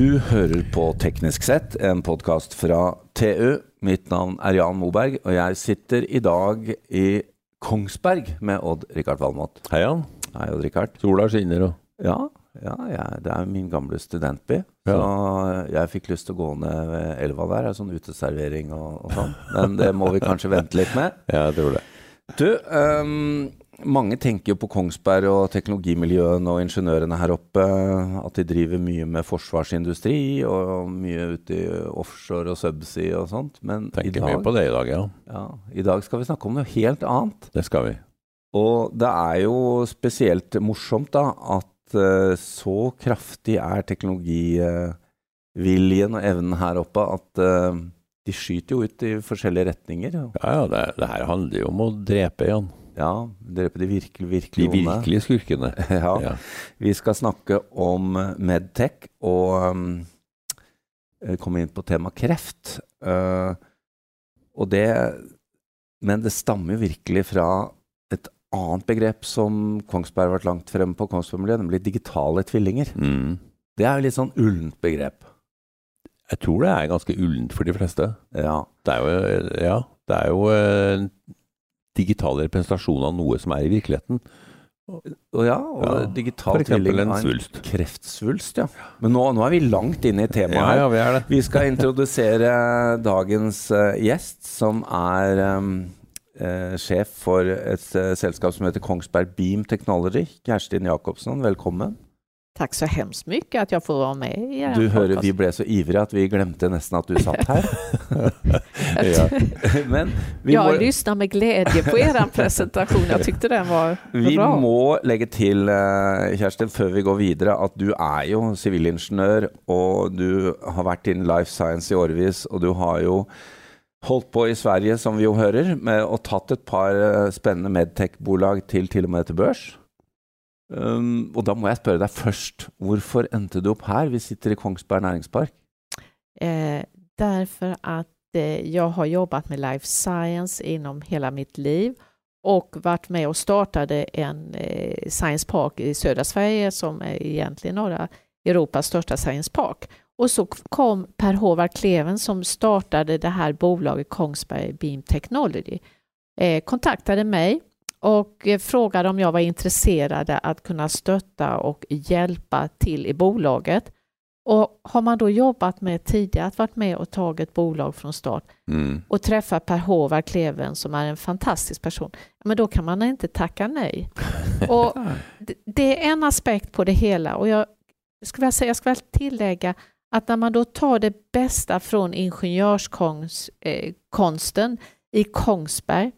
Du hører på Teknisk sett, en podkast fra TU. Mitt navn er Jan Moberg, og jeg sitter i dag i Kongsberg med Odd-Rikard Valmot. Hei, Jan. Hei, Odd-Rikard. Sola skinner og Ja, ja, ja, det er min gamle studentby. Så jeg fikk lyst til å gå ned ved elva der, sånn uteservering og, og sånn. Men det må vi kanskje vente litt med. Ja, jeg tror det. Du, ehm, mange tenker jo på Kongsberg og teknologimiljøene og ingeniørene her oppe, at de driver mye med forsvarsindustri og mye ute i offshore og subsea og sånt. Men Tenker mye dag, på det i dag, ja. ja, i dag skal vi snakke om noe helt annet. Det skal vi. Og det er jo spesielt morsomt da, at eh, så kraftig er teknologiviljen og evnen her oppe at eh, de skyter jo ut i forskjellige retninger. og- Ja, ja, det, det her handler jo om å drepe, Jan. Ja, drepe de virkelig, De virkelig onde. virkelige skurkene. Ja. Ja. Vi skal snakke om Medtech og um, eh, komme inn på tema kreft. Eh, og det Men det stammer jo virkelig fra et annet begrep som Kongsberg har vært langt fremme på, Kongsberg-miljøet, nemlig digitale tvillinger. Mm. Det er jo litt sånn ullent begrep. Jeg tror det er ganske ullent for de fleste. Ja. Det er jo, ja, det er jo digital representasjon av noe som er i virkeligheten. Og ja, og Ja, digital tvilling en av en svulst. kreftsvulst, ja. Men nå, nå er vi langt inne i temaet. Ja, vi er det. Vi skal introdusere dagens eh, gjest, som er um, eh, sjef for et eh, selskap som heter Kongsberg Beam Technology. Kerstin Jacobsson, velkommen. Tack så hemskt mycket att jag får vara med i er Du podcast. vi ble så ivrige at vi glemte nesten at du satt her. Ja. Men vi jag må, lyssnar med glädje på er presentation. Jag tyckte den var vi bra. må legge til, eh, Kjerstin, før vi går videre, at du er jo sivilingeniør, og du har vært innen life science i årevis, og du har jo holdt på i Sverige, som vi jo hører, med å tatt et par eh, spennende medtech-bolag til til og med til børs. Um, og da må jeg spørre deg først, hvorfor endte du opp her? Vi sitter i Kongsberg næringspark. Eh, därför att eh, jag har jobbat med life science inom hela mitt liv och varit med och startade en eh, science park i södra Sverige som är egentligen norra Europas största science park. Och så kom Per Håvard Kleven som startade det här bolaget Kongsberg Beam Technology, eh, kontaktade mig och eh, frågade om jag var intresserad att kunna stötta och hjälpa till i bolaget. Och har man då jobbat med tidigare, att varit med och tagit bolag från start Mm. och träffat Per Håvard Kleven som är en fantastisk person, men då kan man inte tacka nej. Och det- är en aspekt på det hela och jag skulle vilja säga, jag väl tillägga att när man då tar det bästa från ingenjörskonsten eh, i Kongsberg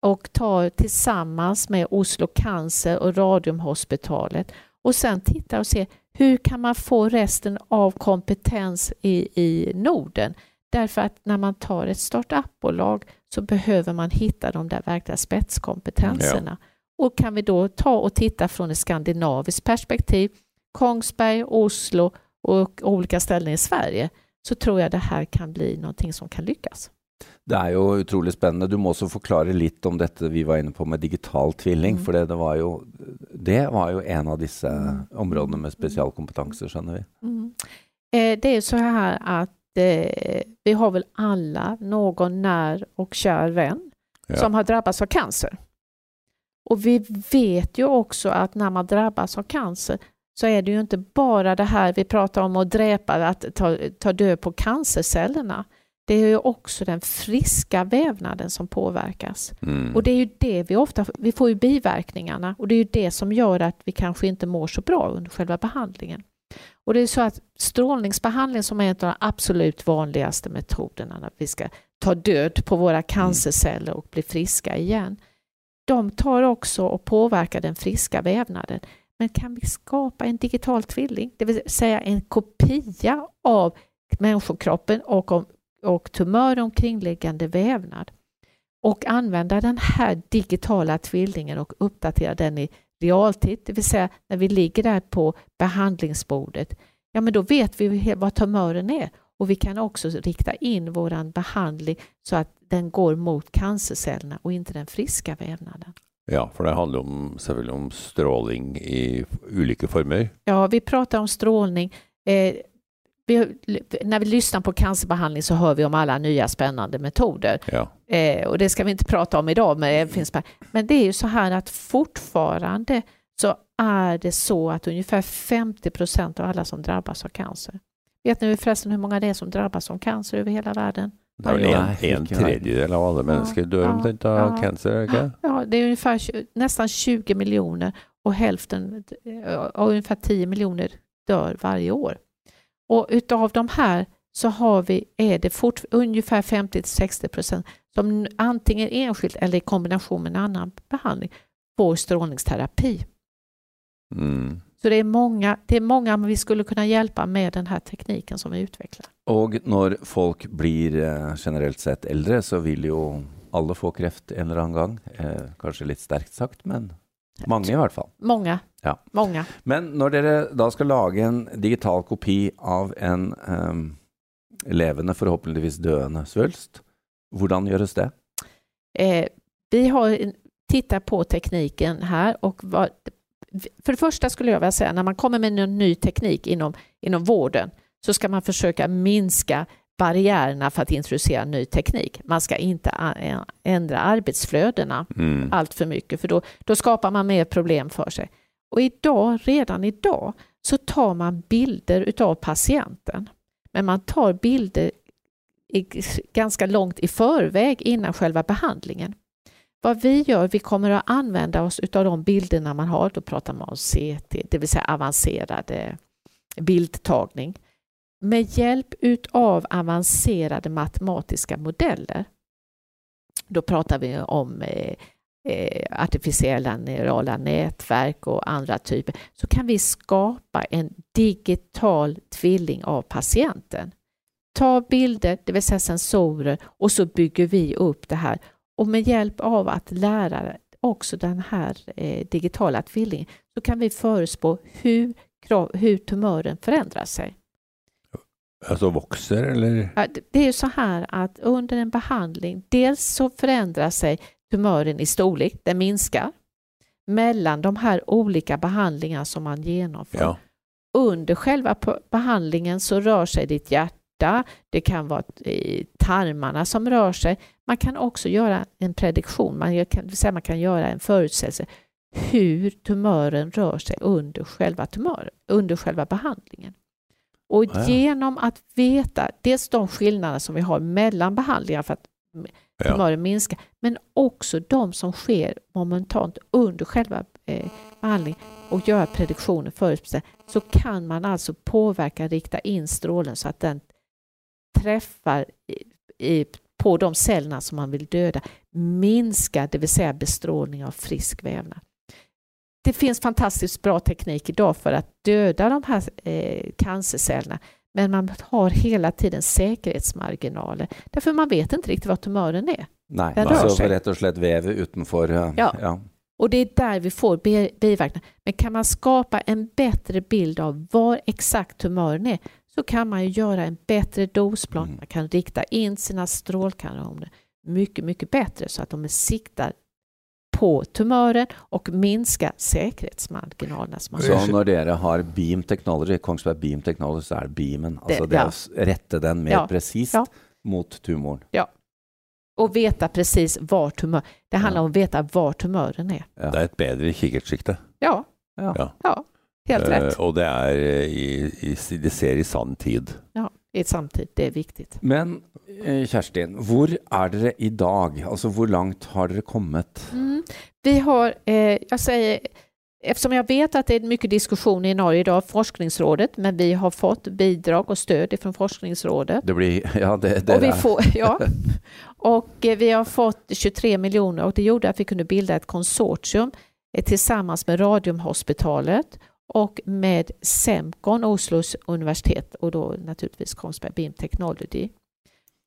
och tar tillsammans med Oslo Cancer och Radiumhospitalet och sen tittar och ser hur kan man få resten av kompetens i, i Norden? Därför att när man tar ett startupbolag så behöver man hitta de där verkliga spetskompetenserna. Och kan vi då ta och titta från ett skandinaviskt perspektiv, Kongsberg, Oslo och olika ställen i Sverige, så tror jag det här kan bli någonting som kan lyckas. Det er jo utrolig spennende. Du må også forklare litt om dette vi var inne på med digital tvilling. Mm. For det, det, var jo, det var jo en av disse områdene med spesialkompetanse, skjønner vi. Mm. Eh, det är så här att eh, vi har väl alla någon när och kär vän Ja. som har drabbats av cancer. Och vi vet ju också att när man drabbas av cancer så är det ju inte bara det här vi pratar om att dräpa, att ta, ta död på cancercellerna. Det är ju också den friska vävnaden som påverkas. Mm. Och det är ju det vi ofta, vi får ju biverkningarna och det är ju det som gör att vi kanske inte mår så bra under själva behandlingen. Och det är så att strålningsbehandling som är en av de absolut vanligaste metoderna när vi ska ta död på våra cancerceller och bli friska igen. De tar också och påverkar den friska vävnaden. Men kan vi skapa en digital tvilling, det vill säga en kopia av människokroppen och, och tumör omkringliggande vävnad och använda den här digitala tvillingen och uppdatera den i realtid, det vill säga när vi ligger där på behandlingsbordet, ja men då vet vi vad tumören är och vi kan också rikta in våran behandling så att den går mot cancercellerna och inte den friska vävnaden. Ja, for det handler om, om stråling i ulike former. Ja, vi pratar om strålning. Eh, vi, när vi lyssnar på cancerbehandling så hör vi om alla nya spännande metoder. Ja. Eh, och det ska vi inte prata om idag, men det, finns, men det är ju så här att fortfarande så är det så att ungefär 50 procent av alla som drabbas av cancer. Vet ni förresten hur många det är som drabbas av cancer över hela världen? Det vel en, en tredjedel av alle mennesker dør Ja, omtrent av ja. cancer, ikke Ja, det är ungefär nästan 20 miljoner och hälften, och ungefär 10 miljoner dör varje år. Och utav de här så har vi, är det fort, ungefär 50-60 procent som antingen enskilt eller i kombination med en annan behandling får strålningsterapi. Mm. Så det är många, det är många vi skulle kunna hjälpa med den här tekniken som vi utvecklar. Og når folk blir eh, generelt sett eldre, så vil jo alle få kreft en eller annen gang. Eh, kanskje litt sterkt sagt, men mange i hvert fall. Många, Ja. många. Men når dere da skal lage en digital kopi av en ehm, levende, forhåpentligvis døende svulst, hvordan gjøres det? Eh, vi har tittat på tekniken här och vad, för det första skulle jag vilja säga när man kommer med en ny teknik inom, inom vården så ska man försöka minska barriärerna för att introducera ny teknik. Man ska inte ändra arbetsflödena Mm. allt för mycket för då, då skapar man mer problem för sig. Och idag, redan idag, så tar man bilder utav patienten. Men man tar bilder i, ganska långt i förväg innan själva behandlingen. Vad vi gör, vi kommer att använda oss utav de bilderna man har, då pratar man om CT, det vill säga avancerad bildtagning. Med hjälp utav avancerade matematiska modeller. Då pratar vi om eh, eh, artificiella neurala nätverk och andra typer, så kan vi skapa en digital tvilling av patienten. Ta bilder, det vill säga sensorer, och så bygger vi upp det här. Och med hjälp av att lära också den här eh, digitala tvillingen så kan vi förutspå hur, hur tumören förändrar sig. Altså vokser, eller? Det- är ju så här att under en behandling, dels så förändrar sig tumören i storlek, den minskar mellan de här olika behandlingarna som man genomför. Ja. Under själva behandlingen så rör sig ditt hjärta, det kan vara tarmarna som rör sig. Man kan också göra en prediktion, man kan, säga man kan göra en förutsägelse hur tumören rör sig under själva, tumör, under själva behandlingen. Och Ja. genom att veta dels de skillnader som vi har mellan behandlingar för att Ja. tumören minskar, men också de som sker momentant under själva eh, behandlingen och göra prediktioner förutse så kan man alltså påverka, rikta in strålen så att den träffar i, i, på de cellerna som man vill döda, minska, det vill säga bestrålning av frisk vävnad. Det finns fantastiskt bra teknik idag för att döda de här eh, cancercellerna men man har hela tiden säkerhetsmarginaler därför man vet inte riktigt vad tumören är. Nei, Den rör altså seg. rett og slett vevet utenfor eh, Ja. ja. Och det är där vi får bi- biverkningar. Men kan man skapa en bättre bild av var exakt tumören är så kan man ju göra en bättre dosplan. Mm. Man kan rikta in sina strålkanoner mycket, mycket bättre så att de siktar på tumören och minska säkerhetsmarginalerna. Som man Så når dere har Beam Technology, Kongsberg Beam Technology, så er det beamen. Altså det, ja. rette den mer Ja. presist Ja. mot tumoren. och veta precis var tumör... Det handlar Ja. om att veta var tumören är. Ja. Det er et bedre kikkertsikte. Ja, Ja. Ja. ja helt Eh, rätt. og det er eh, i, i Det ser i sann tid. Ja, i samtid, det är viktigt. Men eh, Kjerstin, hvor er dere i dag? Altså hvor langt har dere kommet? Mm. Vi har, eh, jag säger, eftersom jag vet att det är mycket diskussion i Norge idag, forskningsrådet, men vi har fått bidrag och stöd från forskningsrådet. Det blir Ja, det, Och dere vi, får, ja. och eh, vi har fått 23 miljoner och det gjorde att vi kunde bilda ett konsortium eh, tillsammans med Radiumhospitalet och med Semcon, Oslos universitet och då naturligtvis Kongsberg Beam Technology.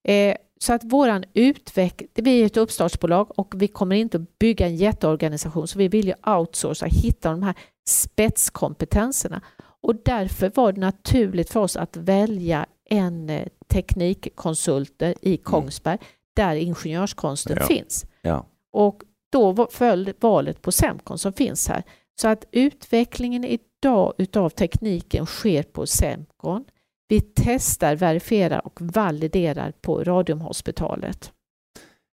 Eh, så att våran utveckling, det blir ett uppstartsbolag och vi kommer inte att bygga en jätteorganisation så vi vill ju outsourca, hitta de här spetskompetenserna. Och därför var det naturligt för oss att välja en eh, teknikkonsulter i Kongsberg där ingenjörskonsten Ja. finns. Ja. Och då föll valet på Semcon som finns här. Så att utvecklingen idag utav tekniken sker på Semcon. vi testar, verifierar och validerar på Radiumhospitalet.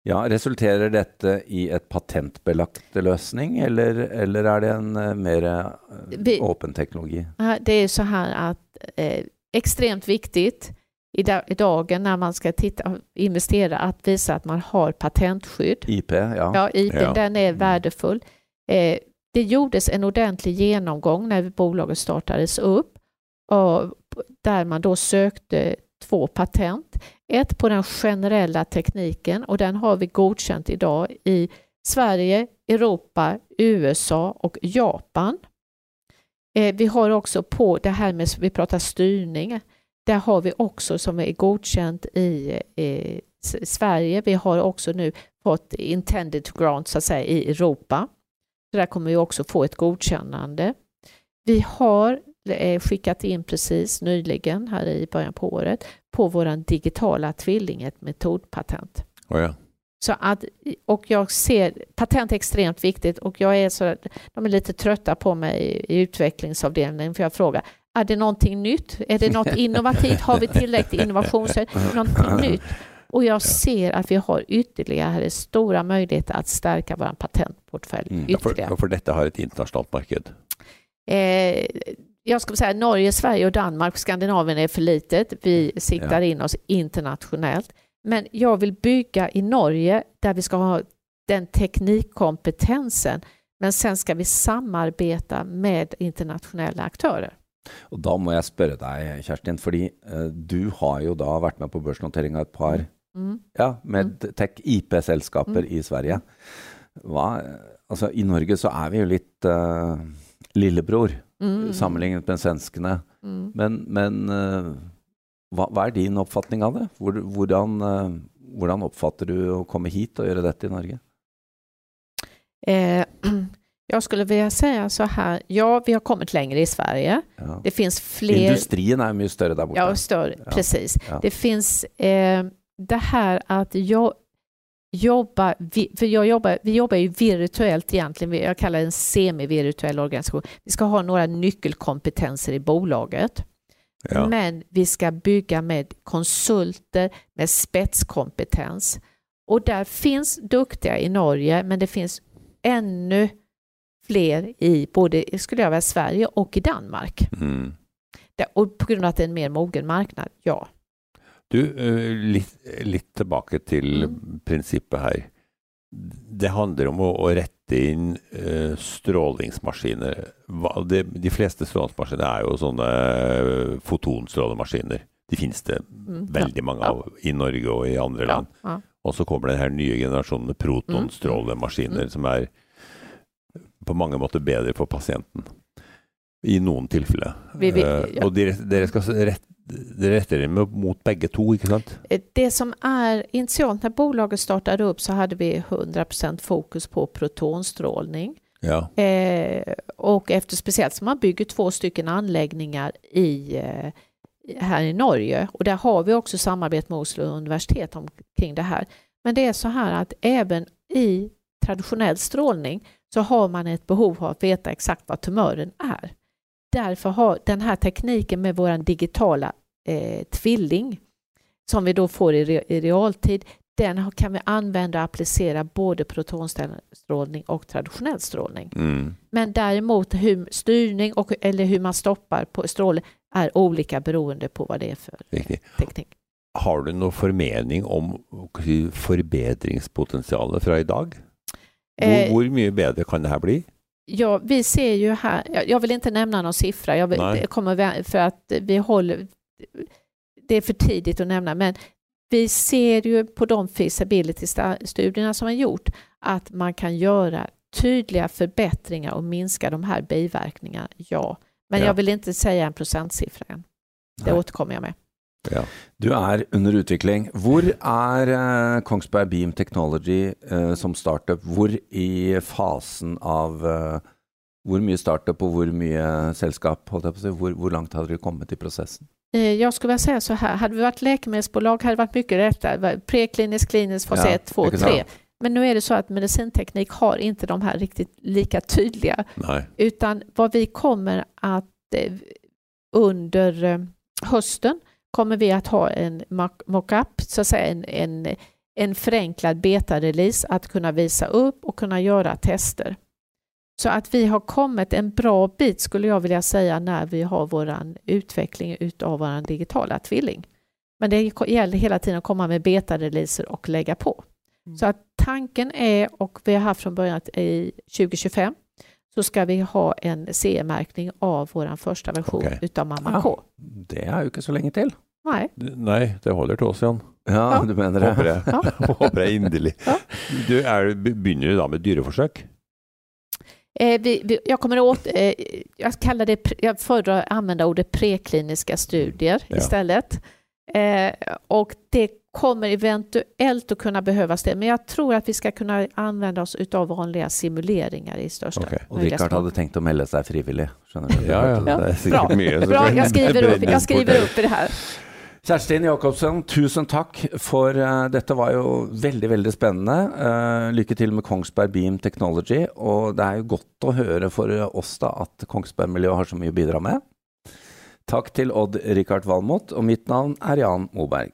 Ja, Resulterer dette i et patentbelagt løsning, eller, eller er det en uh, mer Vi- åpen teknologi? Det är så här att eh, extremt viktigt i, da, i dagen när man ska titta, investera att visa att man har patentskydd. IP, ja. Ja, IP, Ja. den är Mm. värdefull. Eh, det gjordes en ordentlig genomgång när bolaget startades upp och där man då sökte två patent. Ett på den generella tekniken och den har vi godkänt idag i Sverige, Europa, USA och Japan. Eh, vi har också på det här med, vi pratar styrning, där har vi också som är godkänt i i Sverige. Vi har också nu fått intended grant så att säga i Europa. Så där kommer vi också få ett godkännande. Vi har skickat in precis nyligen här i början på året på våran digitala tvilling ett metodpatent. Å ja. Så att, och jag ser, patent är extremt viktigt och jag är så, de är lite trötta på mig i, i utvecklingsavdelningen för jag frågar, är det någonting nytt? Är det något innovativt? Har vi tillräcklig innovationsstöd? Någonting nytt? Och jag ser att vi har ytterligare stora möjligheter att stärka vår patentportfölj Mm. Ja, ja, for dette har et internasjonalt marked. Eh, jag skulle säga Norge, Sverige och Danmark, Skandinavien är för litet. Vi siktar in oss internationellt. Men jag vill bygga i Norge där vi ska ha den teknikkompetensen. Men sen ska vi samarbeta med internationella aktörer. Og da må jeg spørre deg, Kjerstin, fordi eh, du har jo da vært med på børsnotering av et par Mm. ja, med tech-IP-selskaper i Sverige. Hva, altså, I Norge så er vi jo litt eh, lillebror Mm. sammenlignet med svenskene. Mm. Men, men eh, hva, hva er din oppfatning av det? Hvor, hvordan, eh, hvordan oppfatter du å komme hit og gjøre dette i Norge? Eh, jag skulle vilja säga så här, ja vi har kommit längre i Sverige. Ja. Det finns fler... Industrien er mye større der borte. Ja, större, Ja. precis. Ja. Det finns eh, det här att jag jobba, vi, för jag jobbar, vi jobbar ju virtuellt egentligen, jag kallar det en semi-virtuell organisation. Vi ska ha några nyckelkompetenser i bolaget, Ja. men vi ska bygga med konsulter med spetskompetens. Och där finns duktiga i Norge, men det finns ännu fler i både, skulle jag vilja, Sverige och i Danmark. Mm. Och på grund av att det är en mer mogen marknad, ja. Du, eh, litt, litt tilbake til Mm. prinsippet her. Det handler om å, å rette inn eh, strålingsmaskiner. Hva, det, de fleste strålingsmaskiner er jo sånne eh, fotonstrålemaskiner. De finnes det Mm. veldig mange Ja. av i Norge og i andre ja, land. ja. Og så kommer den her nye generasjonen med protonstrålemaskiner Mm. som er på mange måter bedre for pasienten. I noen tilfeller. Vi- vi- Eh, ja. Og dere, dere skal rett, dere med- mot begge to, ikke sant? Eh, Det som är initialt när bolaget startade upp så hade vi 100% fokus på protonstrålning. Ja. Eh, och efter speciellt som man bygger två stycken anläggningar i, eh, här i Norge och där har vi också samarbete med Oslo universitet om, kring det här. Men det är så här att även i traditionell strålning så har man ett behov av att veta exakt vad tumören är. Därför har den här tekniken med vår digitala eh, tvilling som vi då får i, re, i realtid, den kan vi använda och applicera både protonstrålning och traditionell strålning. Mm. Men däremot hur styrning och, eller hur man stoppar på strålning är olika beroende på vad det är för Riktig. teknik. Har du noen formening om hva skal jeg si, forbedringspotensialet fra i dag? Hvor, Eh, hvor mye bedre kan det her bli? Ja, vi ser ju här, jag- vill inte nämna någon siffra, jag vill, Nej. kommer för att vi håller, det är för tidigt att nämna, men vi ser ju på de feasibility-studierna som har gjort att man kan göra tydliga förbättringar och minska de här biverkningarna, ja. Men Ja. jag vill inte säga en procentsiffra än. Det Nei. återkommer jag med. Ja. Du er under utvikling. Hvor er eh, Kongsberg Beam Technology eh, som startup? Hvor i fasen av eh, Hvor mye startup og hvor mye selskap? Holdt jeg på å si? Hvor, hvor langt har dere kommet i prosessen? Eh, Jag skulle vilja säga så här, hade vi varit läkemedelsbolag hade det varit mycket rättare. Preklinisk, klinisk, fas Ja, 1, 2, exakt. 3. Men nu är det så att medicinteknik har inte de här riktigt lika tydliga Nei. utan vad vi kommer att under hösten kommer vi att ha en mockup, så att säga en, en, en förenklad beta-release att kunna visa upp och kunna göra tester. Så att vi har kommit en bra bit skulle jag vilja säga när vi har vår utveckling utav vår digitala tvilling. Men det gäller hela tiden att komma med beta-releaser och lägga på. Mm. Så att tanken är, och vi har haft från början i 2025, så ska vi ha en CE-märkning av vår första version okay. utav Mamma ja, K. Det är ju inte så länge till. Nej. Nej, det håller till oss igen. Ja, ja, du menar det. Håper jag, ja. håper. Ja. Du, är, begynner du då med dyreförsök? Eh, vi, vi, jag kommer åt, eh, jag kallar det, jag föredrar att använda ordet prekliniska studier ja. istället. Eh, och det kommer eventuellt att kunna behövas det, men jag tror att vi ska kunna använda oss av vanliga simuleringar i största okay. Och Rickard hade tänkt att melde sig frivillig. ja, ja. ja. Bra. Bra, jag skriver upp, jag skriver upp det här. Kerstin Jacobsen, tusen takk for uh, Dette var jo veldig veldig spennende. Uh, lykke til med Kongsberg Beam Technology. Og det er jo godt å høre for oss da at Kongsberg-miljøet har så mye å bidra med. Tack till Odd Rikard Valmot, och mitt namn är Jan Moberg.